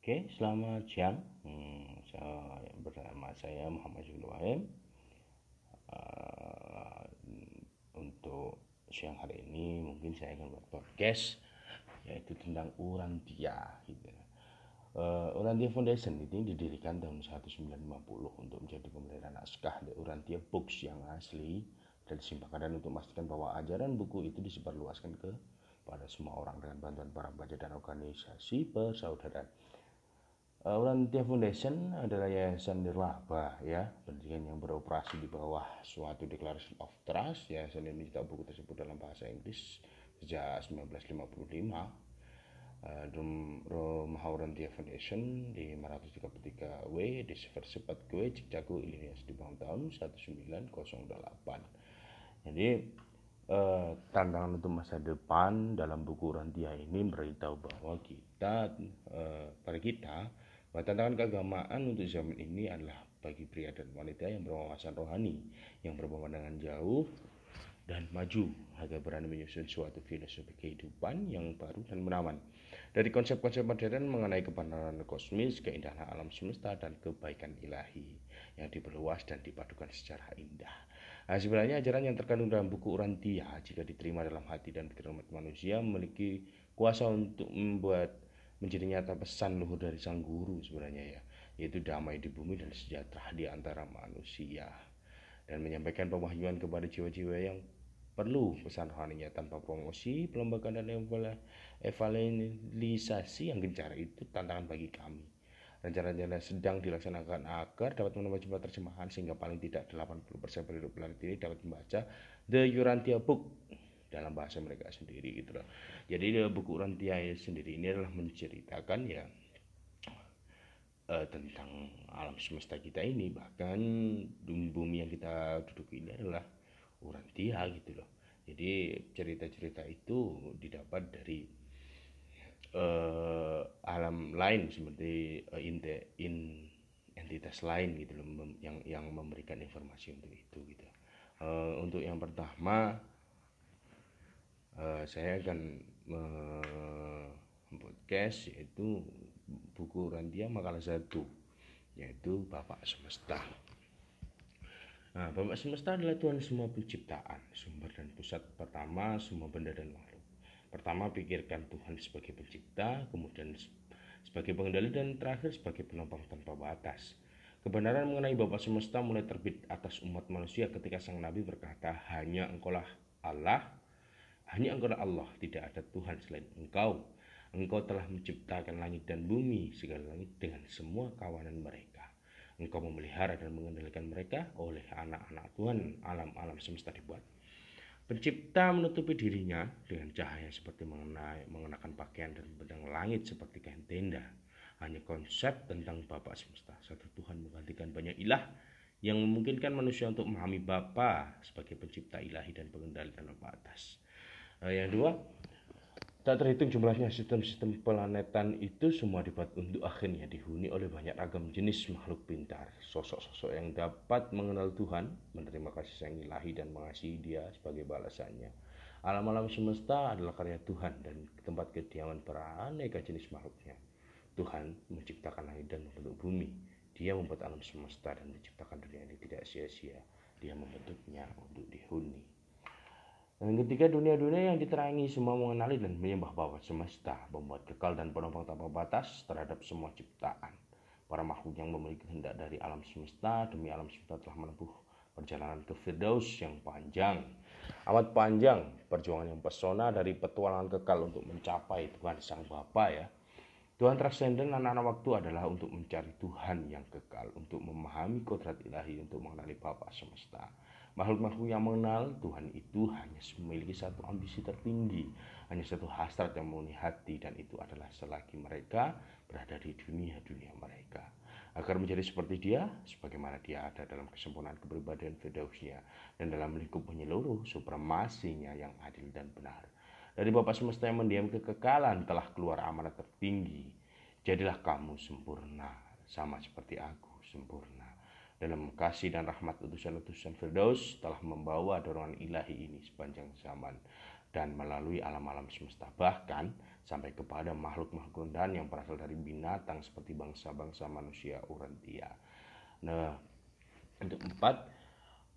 Oke, selamat siang. Hmm, saya bersama saya Muhammad Zul Wahim. Uh, untuk siang hari ini mungkin saya akan buat podcast yaitu tentang Urantia gitu. Uh, Urantia Foundation ini didirikan tahun 1950 untuk menjadi pembelian naskah The Urantia Books yang asli dan disimpangkan dan untuk memastikan bahwa ajaran buku itu disebarluaskan ke pada semua orang dengan bantuan para pelajar dan organisasi persaudaraan. Uh, Urantia Foundation adalah yayasan nirlaba ya. Pendidikan yang beroperasi di bawah suatu Declaration of Trust. Yayasan ini mencetak buku tersebut dalam bahasa Inggris sejak 1955 uh, Rumah Urantia Foundation di 533 W di Sepersepat Gue Cikcaku Illinois dibangun tahun 1908 jadi uh, tantangan untuk masa depan dalam buku Urantia ini beritahu bahwa kita uh, pada kita bahwa tantangan keagamaan untuk zaman ini adalah bagi pria dan wanita yang berwawasan rohani, yang berpemandangan jauh dan maju agar berani menyusun suatu filosofi kehidupan yang baru dan menawan. Dari konsep-konsep modern mengenai kebenaran kosmis, keindahan alam semesta, dan kebaikan ilahi yang diperluas dan dipadukan secara indah. Nah, sebenarnya ajaran yang terkandung dalam buku Urantia jika diterima dalam hati dan pikiran manusia memiliki kuasa untuk membuat menjadi nyata pesan luhur dari sang guru sebenarnya ya yaitu damai di bumi dan sejahtera di antara manusia dan menyampaikan pewahyuan kepada jiwa-jiwa yang perlu pesan rohaninya tanpa promosi, pelembagaan dan evaluasi yang gencar itu tantangan bagi kami. Rencana-rencana sedang dilaksanakan agar dapat menambah jumlah terjemahan sehingga paling tidak 80% penduduk planet ini dapat membaca The Urantia Book dalam bahasa mereka sendiri gitu loh. Jadi buku Rantia sendiri ini adalah menceritakan ya uh, tentang alam semesta kita ini bahkan bumi yang kita duduk ini adalah Urantia gitu loh. Jadi cerita-cerita itu didapat dari uh, alam lain seperti uh, in, in entitas lain gitu loh yang yang memberikan informasi untuk itu gitu. Uh, untuk yang pertama uh, saya akan podcast yaitu buku Randia makalah satu yaitu Bapak Semesta. Nah, Bapak Semesta adalah Tuhan semua penciptaan, sumber dan pusat pertama semua benda dan makhluk. Pertama pikirkan Tuhan sebagai pencipta, kemudian sebagai pengendali dan terakhir sebagai penopang tanpa batas. Kebenaran mengenai Bapak Semesta mulai terbit atas umat manusia ketika sang Nabi berkata, hanya engkaulah Allah hanya engkau Allah, tidak ada Tuhan selain engkau. Engkau telah menciptakan langit dan bumi, segala langit dengan semua kawanan mereka. Engkau memelihara dan mengendalikan mereka oleh anak-anak Tuhan alam-alam semesta dibuat. Pencipta menutupi dirinya dengan cahaya seperti mengenai, mengenakan pakaian dan bedang langit seperti kain tenda. Hanya konsep tentang Bapak semesta. Satu Tuhan menggantikan banyak ilah yang memungkinkan manusia untuk memahami Bapa sebagai pencipta ilahi dan pengendali tanpa batas. Nah, yang dua, tak terhitung jumlahnya sistem-sistem planetan itu semua dibuat untuk akhirnya dihuni oleh banyak ragam jenis makhluk pintar, sosok-sosok yang dapat mengenal Tuhan, menerima kasih sayang ilahi dan mengasihi dia sebagai balasannya. Alam-alam semesta adalah karya Tuhan dan tempat kediaman para aneka jenis makhluknya. Tuhan menciptakan langit dan membentuk bumi. Dia membuat alam semesta dan menciptakan dunia ini tidak sia-sia. Dia membentuknya untuk dihuni. Dan ketika dunia-dunia yang diterangi semua mengenali dan menyembah Bapa semesta, membuat kekal dan penopang tanpa batas terhadap semua ciptaan. Para makhluk yang memiliki kehendak dari alam semesta demi alam semesta telah menempuh perjalanan ke Firdaus yang panjang. Amat panjang perjuangan yang pesona dari petualangan kekal untuk mencapai Tuhan Sang Bapa ya. Tuhan transenden anak-anak waktu adalah untuk mencari Tuhan yang kekal, untuk memahami kodrat ilahi, untuk mengenali Bapa semesta. Makhluk-makhluk yang mengenal Tuhan itu hanya memiliki satu ambisi tertinggi, hanya satu hasrat yang memenuhi hati dan itu adalah selagi mereka berada di dunia-dunia mereka. Agar menjadi seperti dia, sebagaimana dia ada dalam kesempurnaan kepribadian Firdausnya dan dalam lingkup menyeluruh supremasinya yang adil dan benar. Dari Bapak semesta yang mendiam kekekalan telah keluar amanat tertinggi. Jadilah kamu sempurna, sama seperti aku sempurna dalam kasih dan rahmat utusan-utusan Firdaus telah membawa dorongan ilahi ini sepanjang zaman dan melalui alam-alam semesta. Bahkan sampai kepada makhluk-makhluk rendahan yang berasal dari binatang seperti bangsa-bangsa manusia urantia. Nah, untuk empat,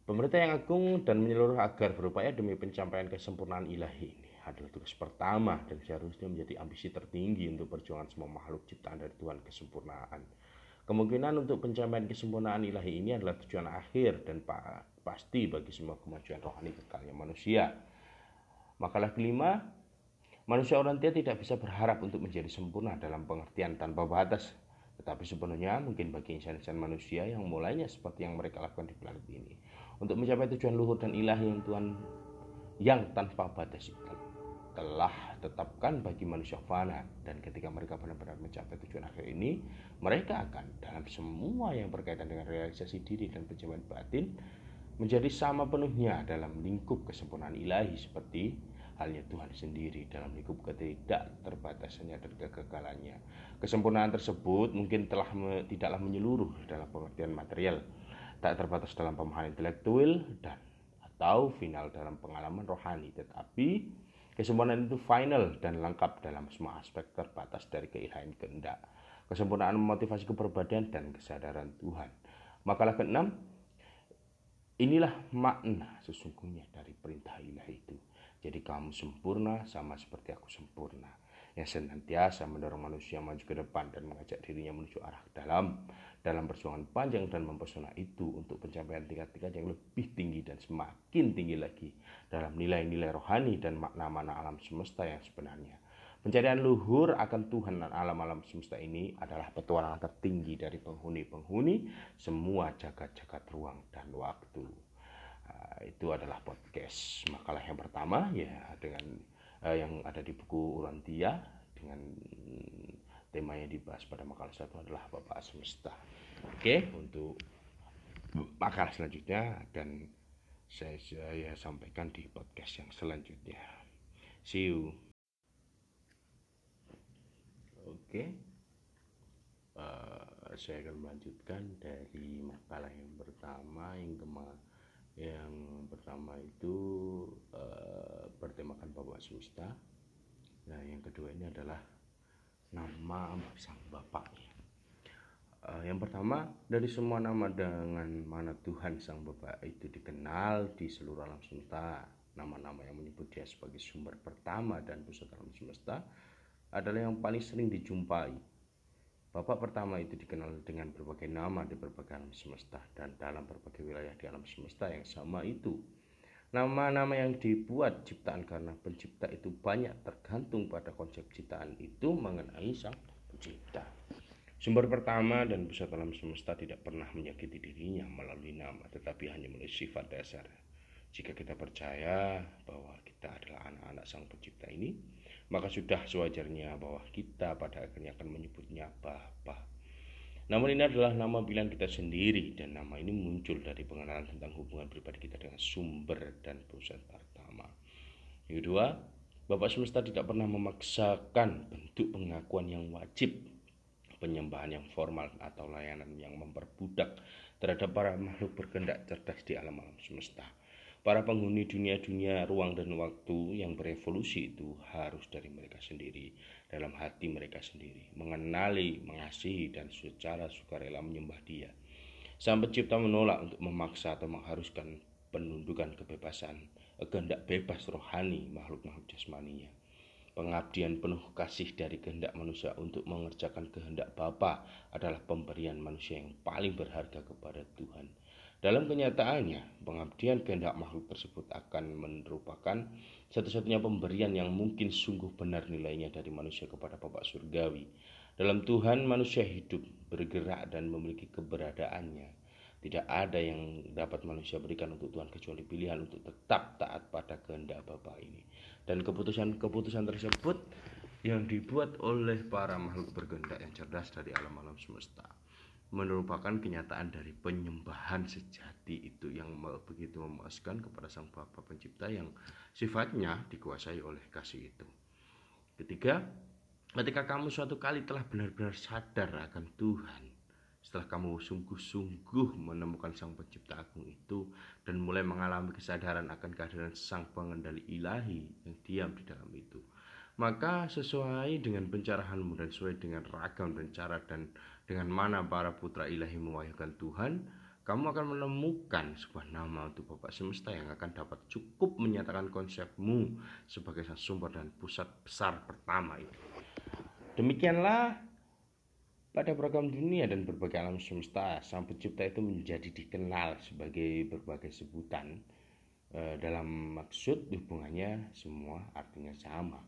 pemerintah yang agung dan menyeluruh agar berupaya demi pencapaian kesempurnaan ilahi ini adalah tugas pertama dan seharusnya menjadi ambisi tertinggi untuk perjuangan semua makhluk ciptaan dari Tuhan kesempurnaan. Kemungkinan untuk pencapaian kesempurnaan ilahi ini adalah tujuan akhir dan pasti bagi semua kemajuan rohani kekalnya manusia. Makalah kelima, manusia orang tua tidak bisa berharap untuk menjadi sempurna dalam pengertian tanpa batas tetapi sepenuhnya mungkin bagi insan-insan manusia yang mulainya seperti yang mereka lakukan di planet ini. Untuk mencapai tujuan luhur dan ilahi yang Tuhan yang tanpa batas itu telah tetapkan bagi manusia fana dan ketika mereka benar-benar mencapai tujuan akhir ini mereka akan dalam semua yang berkaitan dengan realisasi diri dan pencapaian batin menjadi sama penuhnya dalam lingkup kesempurnaan ilahi seperti halnya Tuhan sendiri dalam lingkup ketidak terbatasannya dan kegagalannya. Kesempurnaan tersebut mungkin telah me, tidaklah menyeluruh dalam pengertian material, tak terbatas dalam pemahaman intelektual dan atau final dalam pengalaman rohani, tetapi kesempurnaan itu final dan lengkap dalam semua aspek terbatas dari keilahian kehendak. Kesempurnaan memotivasi keberbadian dan kesadaran Tuhan. Makalah keenam, inilah makna sesungguhnya dari perintah ilahi itu jadi kamu sempurna sama seperti aku sempurna. Yang senantiasa mendorong manusia maju ke depan dan mengajak dirinya menuju arah dalam dalam perjuangan panjang dan mempesona itu untuk pencapaian tingkat-tingkat yang lebih tinggi dan semakin tinggi lagi dalam nilai-nilai rohani dan makna-makna alam semesta yang sebenarnya. Pencarian luhur akan Tuhan dan alam-alam semesta ini adalah petualangan tertinggi dari penghuni-penghuni semua jagat-jagat ruang dan waktu itu adalah podcast makalah yang pertama ya dengan uh, yang ada di buku Urantia dengan tema yang dibahas pada makalah satu adalah Bapak Semesta. Oke, untuk makalah selanjutnya dan saya, saya sampaikan di podcast yang selanjutnya. See you. Oke. Uh, saya akan melanjutkan dari makalah yang pertama yang kemarin yang pertama itu uh, bertemakan Bapak Semesta nah yang kedua ini adalah nama sang Bapak uh, yang pertama dari semua nama dengan mana Tuhan sang Bapak itu dikenal di seluruh alam semesta nama-nama yang menyebut dia sebagai sumber pertama dan pusat alam semesta adalah yang paling sering dijumpai Bapak pertama itu dikenal dengan berbagai nama di berbagai alam semesta dan dalam berbagai wilayah di alam semesta yang sama itu. Nama-nama yang dibuat ciptaan karena pencipta itu banyak tergantung pada konsep ciptaan itu mengenai sang pencipta. Sumber pertama dan pusat alam semesta tidak pernah menyakiti dirinya melalui nama, tetapi hanya melalui sifat dasar. Jika kita percaya bahwa kita adalah anak-anak sang pencipta ini, maka sudah sewajarnya bahwa kita pada akhirnya akan menyebutnya Bapa. Namun ini adalah nama pilihan kita sendiri dan nama ini muncul dari pengenalan tentang hubungan pribadi kita dengan sumber dan pusat pertama. Yang kedua, Bapak semesta tidak pernah memaksakan bentuk pengakuan yang wajib, penyembahan yang formal atau layanan yang memperbudak terhadap para makhluk berkendak cerdas di alam-alam semesta Para penghuni dunia-dunia ruang dan waktu yang berevolusi itu harus dari mereka sendiri, dalam hati mereka sendiri, mengenali, mengasihi, dan secara sukarela menyembah dia. Sang pencipta menolak untuk memaksa atau mengharuskan penundukan kebebasan, kehendak bebas rohani makhluk-makhluk jasmaninya. Pengabdian penuh kasih dari kehendak manusia untuk mengerjakan kehendak Bapa adalah pemberian manusia yang paling berharga kepada Tuhan dalam kenyataannya, pengabdian kehendak makhluk tersebut akan merupakan satu-satunya pemberian yang mungkin sungguh benar nilainya dari manusia kepada Bapak Surgawi. Dalam Tuhan manusia hidup, bergerak dan memiliki keberadaannya. Tidak ada yang dapat manusia berikan untuk Tuhan kecuali pilihan untuk tetap taat pada kehendak Bapa ini. Dan keputusan-keputusan tersebut yang dibuat oleh para makhluk berkehendak yang cerdas dari alam-alam semesta merupakan kenyataan dari penyembahan sejati itu yang begitu memuaskan kepada sang Bapa pencipta yang sifatnya dikuasai oleh kasih itu. Ketiga, ketika kamu suatu kali telah benar-benar sadar akan Tuhan, setelah kamu sungguh-sungguh menemukan sang pencipta agung itu dan mulai mengalami kesadaran akan kehadiran sang pengendali ilahi yang diam di dalam itu, maka sesuai dengan pencerahanmu dan sesuai dengan ragam dan cara dan dengan mana para putra ilahi mewayangkan Tuhan, kamu akan menemukan sebuah nama untuk Bapak Semesta yang akan dapat cukup menyatakan konsepmu sebagai sumber dan pusat besar pertama itu. Demikianlah pada program dunia dan berbagai alam semesta, Sang Pencipta itu menjadi dikenal sebagai berbagai sebutan eh, dalam maksud hubungannya semua artinya sama.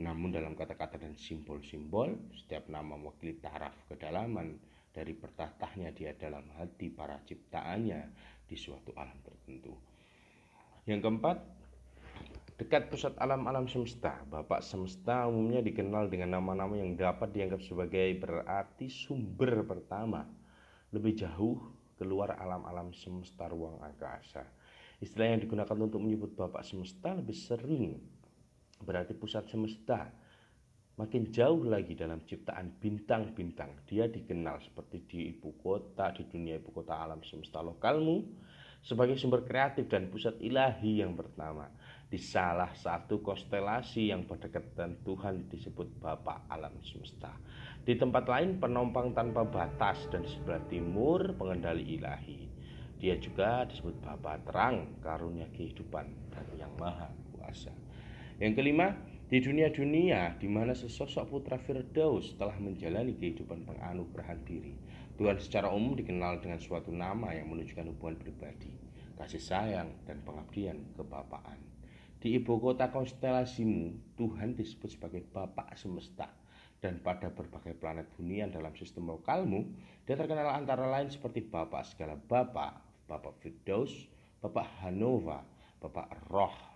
Namun dalam kata-kata dan simbol-simbol, setiap nama mewakili taraf kedalaman dari pertatahnya dia dalam hati para ciptaannya di suatu alam tertentu. Yang keempat, dekat pusat alam-alam semesta, Bapak semesta umumnya dikenal dengan nama-nama yang dapat dianggap sebagai berarti sumber pertama, lebih jauh keluar alam-alam semesta ruang angkasa. Istilah yang digunakan untuk menyebut Bapak semesta lebih sering berarti pusat semesta. Makin jauh lagi dalam ciptaan bintang-bintang. Dia dikenal seperti di ibu kota di dunia ibu kota alam semesta lokalmu sebagai sumber kreatif dan pusat ilahi yang pertama. Di salah satu konstelasi yang berdekatan Tuhan disebut Bapa alam semesta. Di tempat lain penompang tanpa batas dan di sebelah timur pengendali ilahi. Dia juga disebut Bapa terang karunia kehidupan dan yang maha kuasa yang kelima, di dunia-dunia di mana sesosok putra Firdaus telah menjalani kehidupan penganugerahan diri. Tuhan secara umum dikenal dengan suatu nama yang menunjukkan hubungan pribadi, kasih sayang, dan pengabdian kebapaan. Di ibu kota konstelasimu, Tuhan disebut sebagai Bapak semesta dan pada berbagai planet bunian dalam sistem lokalmu, dia terkenal antara lain seperti Bapak segala Bapak, Bapak Firdaus, Bapak Hanova, Bapak Roh,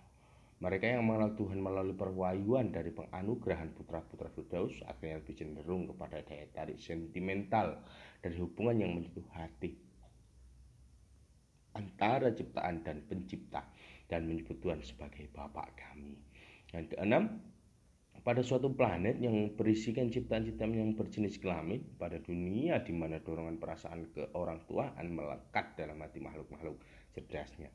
mereka yang mengenal Tuhan melalui perwayuan dari penganugerahan putra-putra Firdaus akhirnya lebih cenderung kepada daya tarik sentimental dari hubungan yang menyentuh hati antara ciptaan dan pencipta dan menyebut Tuhan sebagai Bapak kami. Yang keenam, pada suatu planet yang berisikan ciptaan-ciptaan yang berjenis kelamin pada dunia di mana dorongan perasaan ke orang tuaan melekat dalam hati makhluk-makhluk cerdasnya.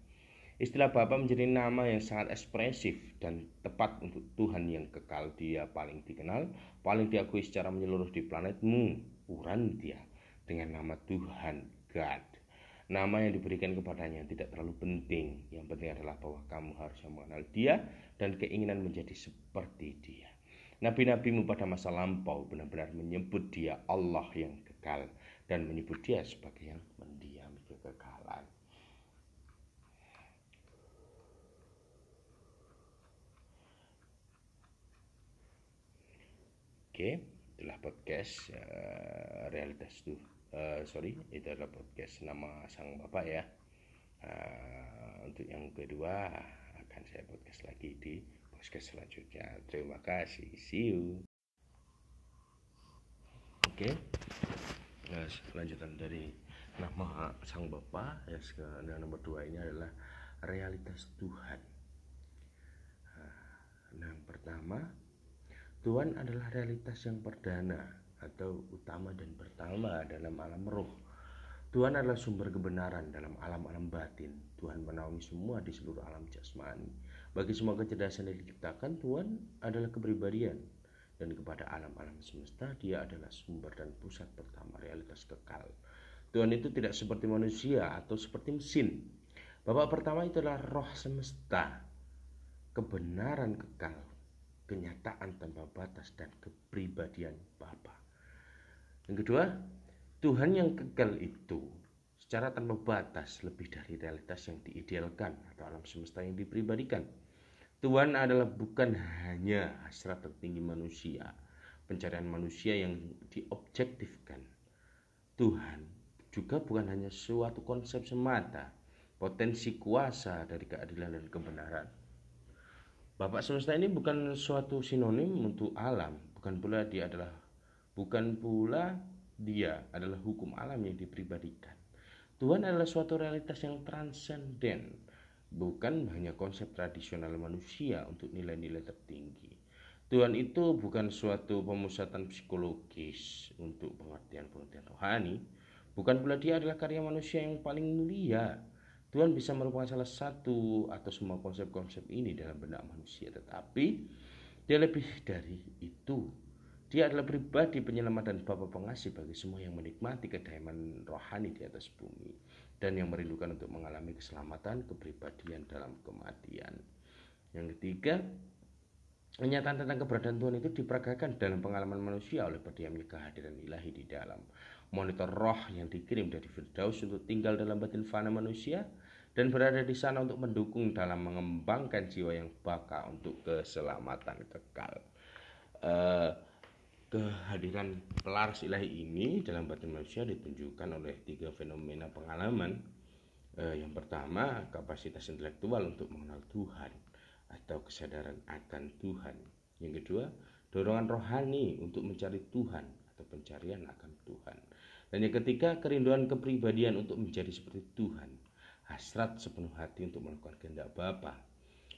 Istilah Bapa menjadi nama yang sangat ekspresif dan tepat untuk Tuhan yang kekal. Dia paling dikenal, paling diakui secara menyeluruh di planetmu, Urantia, dengan nama Tuhan, God. Nama yang diberikan kepadanya tidak terlalu penting. Yang penting adalah bahwa kamu harus mengenal dia dan keinginan menjadi seperti dia. Nabi-nabimu pada masa lampau benar-benar menyebut dia Allah yang kekal dan menyebut dia sebagai yang mendiami kekekalan. Oke, itulah podcast uh, realitas tuh. Uh, sorry, itu adalah podcast nama sang bapak ya. Uh, untuk yang kedua akan saya podcast lagi di podcast selanjutnya. Terima kasih. See you. Oke. Okay. Nah, selanjutan dari nama sang bapak ya yang nomor dua ini adalah realitas Tuhan. Nah, yang pertama Tuhan adalah realitas yang perdana atau utama dan pertama dalam alam roh. Tuhan adalah sumber kebenaran dalam alam-alam batin. Tuhan menaungi semua di seluruh alam jasmani. Bagi semua kecerdasan yang diciptakan, Tuhan adalah kepribadian. Dan kepada alam-alam semesta, dia adalah sumber dan pusat pertama realitas kekal. Tuhan itu tidak seperti manusia atau seperti mesin. Bapak pertama itu adalah roh semesta, kebenaran kekal, kenyataan tanpa batas dan kepribadian Bapa. Yang kedua, Tuhan yang kekal itu secara tanpa batas lebih dari realitas yang diidealkan atau alam semesta yang dipribadikan. Tuhan adalah bukan hanya hasrat tertinggi manusia, pencarian manusia yang diobjektifkan. Tuhan juga bukan hanya suatu konsep semata, potensi kuasa dari keadilan dan kebenaran Bapak semesta ini bukan suatu sinonim untuk alam, bukan pula dia adalah bukan pula dia adalah hukum alam yang dipribadikan. Tuhan adalah suatu realitas yang transenden, bukan hanya konsep tradisional manusia untuk nilai-nilai tertinggi. Tuhan itu bukan suatu pemusatan psikologis untuk pengertian-pengertian rohani, bukan pula dia adalah karya manusia yang paling mulia, Tuhan bisa merupakan salah satu atau semua konsep-konsep ini dalam benak manusia, tetapi Dia lebih dari itu. Dia adalah pribadi penyelamat dan Bapa pengasih bagi semua yang menikmati kedaiman rohani di atas bumi dan yang merindukan untuk mengalami keselamatan kepribadian dalam kematian. Yang ketiga, Kenyataan tentang keberadaan Tuhan itu diperagakan dalam pengalaman manusia oleh berdiamnya kehadiran ilahi di dalam monitor roh yang dikirim dari Firdaus untuk tinggal dalam batin fana manusia dan berada di sana untuk mendukung dalam mengembangkan jiwa yang baka untuk keselamatan kekal. Uh, kehadiran pelaras ilahi ini dalam batin manusia ditunjukkan oleh tiga fenomena pengalaman. Uh, yang pertama, kapasitas intelektual untuk mengenal Tuhan atau kesadaran akan Tuhan. Yang kedua, dorongan rohani untuk mencari Tuhan atau pencarian akan Tuhan. Dan yang ketiga, kerinduan kepribadian untuk menjadi seperti Tuhan. Hasrat sepenuh hati untuk melakukan kehendak Bapa.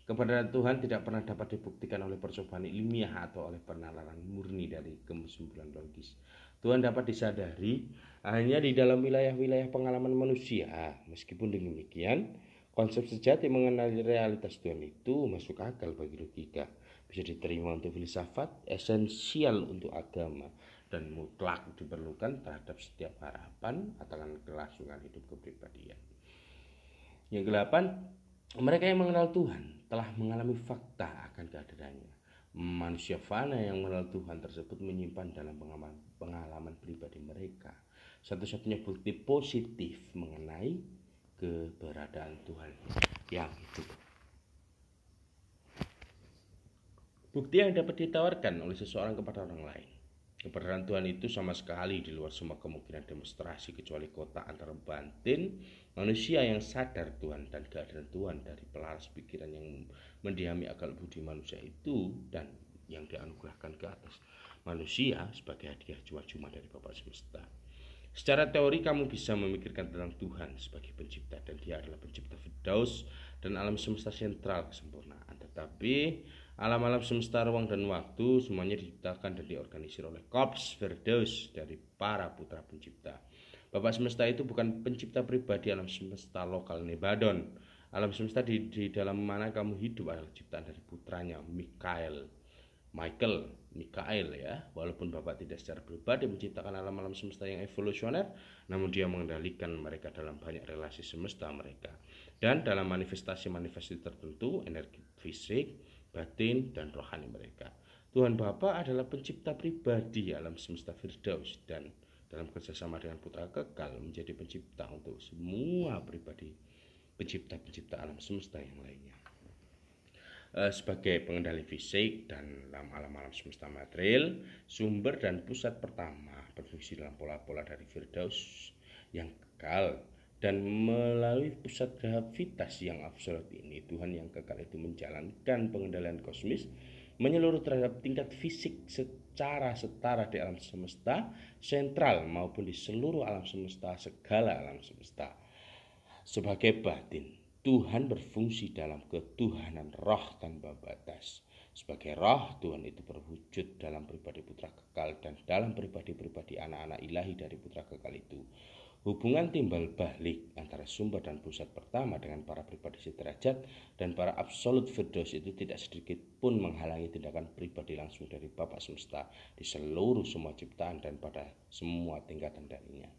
Kepada Tuhan tidak pernah dapat dibuktikan oleh percobaan ilmiah atau oleh penalaran murni dari kesimpulan logis. Tuhan dapat disadari hanya di dalam wilayah-wilayah pengalaman manusia. Meskipun demikian, Konsep sejati mengenai realitas Tuhan itu masuk akal bagi logika, bisa diterima untuk filsafat, esensial untuk agama, dan mutlak diperlukan terhadap setiap harapan atau kelangsungan hidup kepribadian. Yang delapan, mereka yang mengenal Tuhan telah mengalami fakta akan kehadirannya. Manusia fana yang mengenal Tuhan tersebut menyimpan dalam pengalaman, pengalaman pribadi mereka satu-satunya bukti positif mengenai keberadaan Tuhan yang hidup. Bukti yang dapat ditawarkan oleh seseorang kepada orang lain. Keberadaan Tuhan itu sama sekali di luar semua kemungkinan demonstrasi kecuali kota antara batin manusia yang sadar Tuhan dan kehadiran Tuhan dari pelaras pikiran yang mendiami akal budi manusia itu dan yang dianugerahkan ke atas manusia sebagai hadiah cuma-cuma dari Bapak semesta. Secara teori kamu bisa memikirkan tentang Tuhan sebagai pencipta dan dia adalah pencipta Firdaus dan alam semesta sentral kesempurnaan. Tetapi alam-alam semesta ruang dan waktu semuanya diciptakan dan diorganisir oleh Korps Firdaus dari para putra pencipta. Bapak semesta itu bukan pencipta pribadi alam semesta lokal Nebadon. Alam semesta di, di dalam mana kamu hidup adalah ciptaan dari putranya Mikael Michael Mikael ya walaupun Bapak tidak secara pribadi menciptakan alam-alam semesta yang evolusioner namun dia mengendalikan mereka dalam banyak relasi semesta mereka dan dalam manifestasi-manifestasi tertentu energi fisik batin dan rohani mereka. Tuhan Bapa adalah pencipta pribadi alam semesta Firdaus dan dalam kerjasama dengan putra kekal menjadi pencipta untuk semua pribadi pencipta-pencipta alam semesta yang lainnya. Eh, sebagai pengendali fisik dan dalam alam-alam semesta material, sumber dan pusat pertama berfungsi dalam pola-pola dari Firdaus yang kekal dan melalui pusat gravitas yang absolut ini Tuhan yang kekal itu menjalankan pengendalian kosmis menyeluruh terhadap tingkat fisik secara setara di alam semesta sentral maupun di seluruh alam semesta segala alam semesta sebagai batin Tuhan berfungsi dalam ketuhanan roh tanpa batas. Sebagai roh, Tuhan itu berwujud dalam pribadi putra kekal dan dalam pribadi-pribadi anak-anak ilahi dari putra kekal itu. Hubungan timbal balik antara sumber dan pusat pertama dengan para pribadi sederajat dan para absolut firdaus itu tidak sedikit pun menghalangi tindakan pribadi langsung dari Bapak semesta di seluruh semua ciptaan dan pada semua tingkatan darinya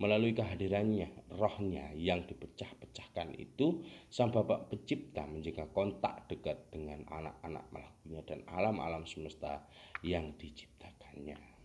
melalui kehadirannya, rohnya yang dipecah-pecahkan itu, sang Bapak Pencipta menjaga kontak dekat dengan anak-anak makhluknya dan alam-alam semesta yang diciptakannya.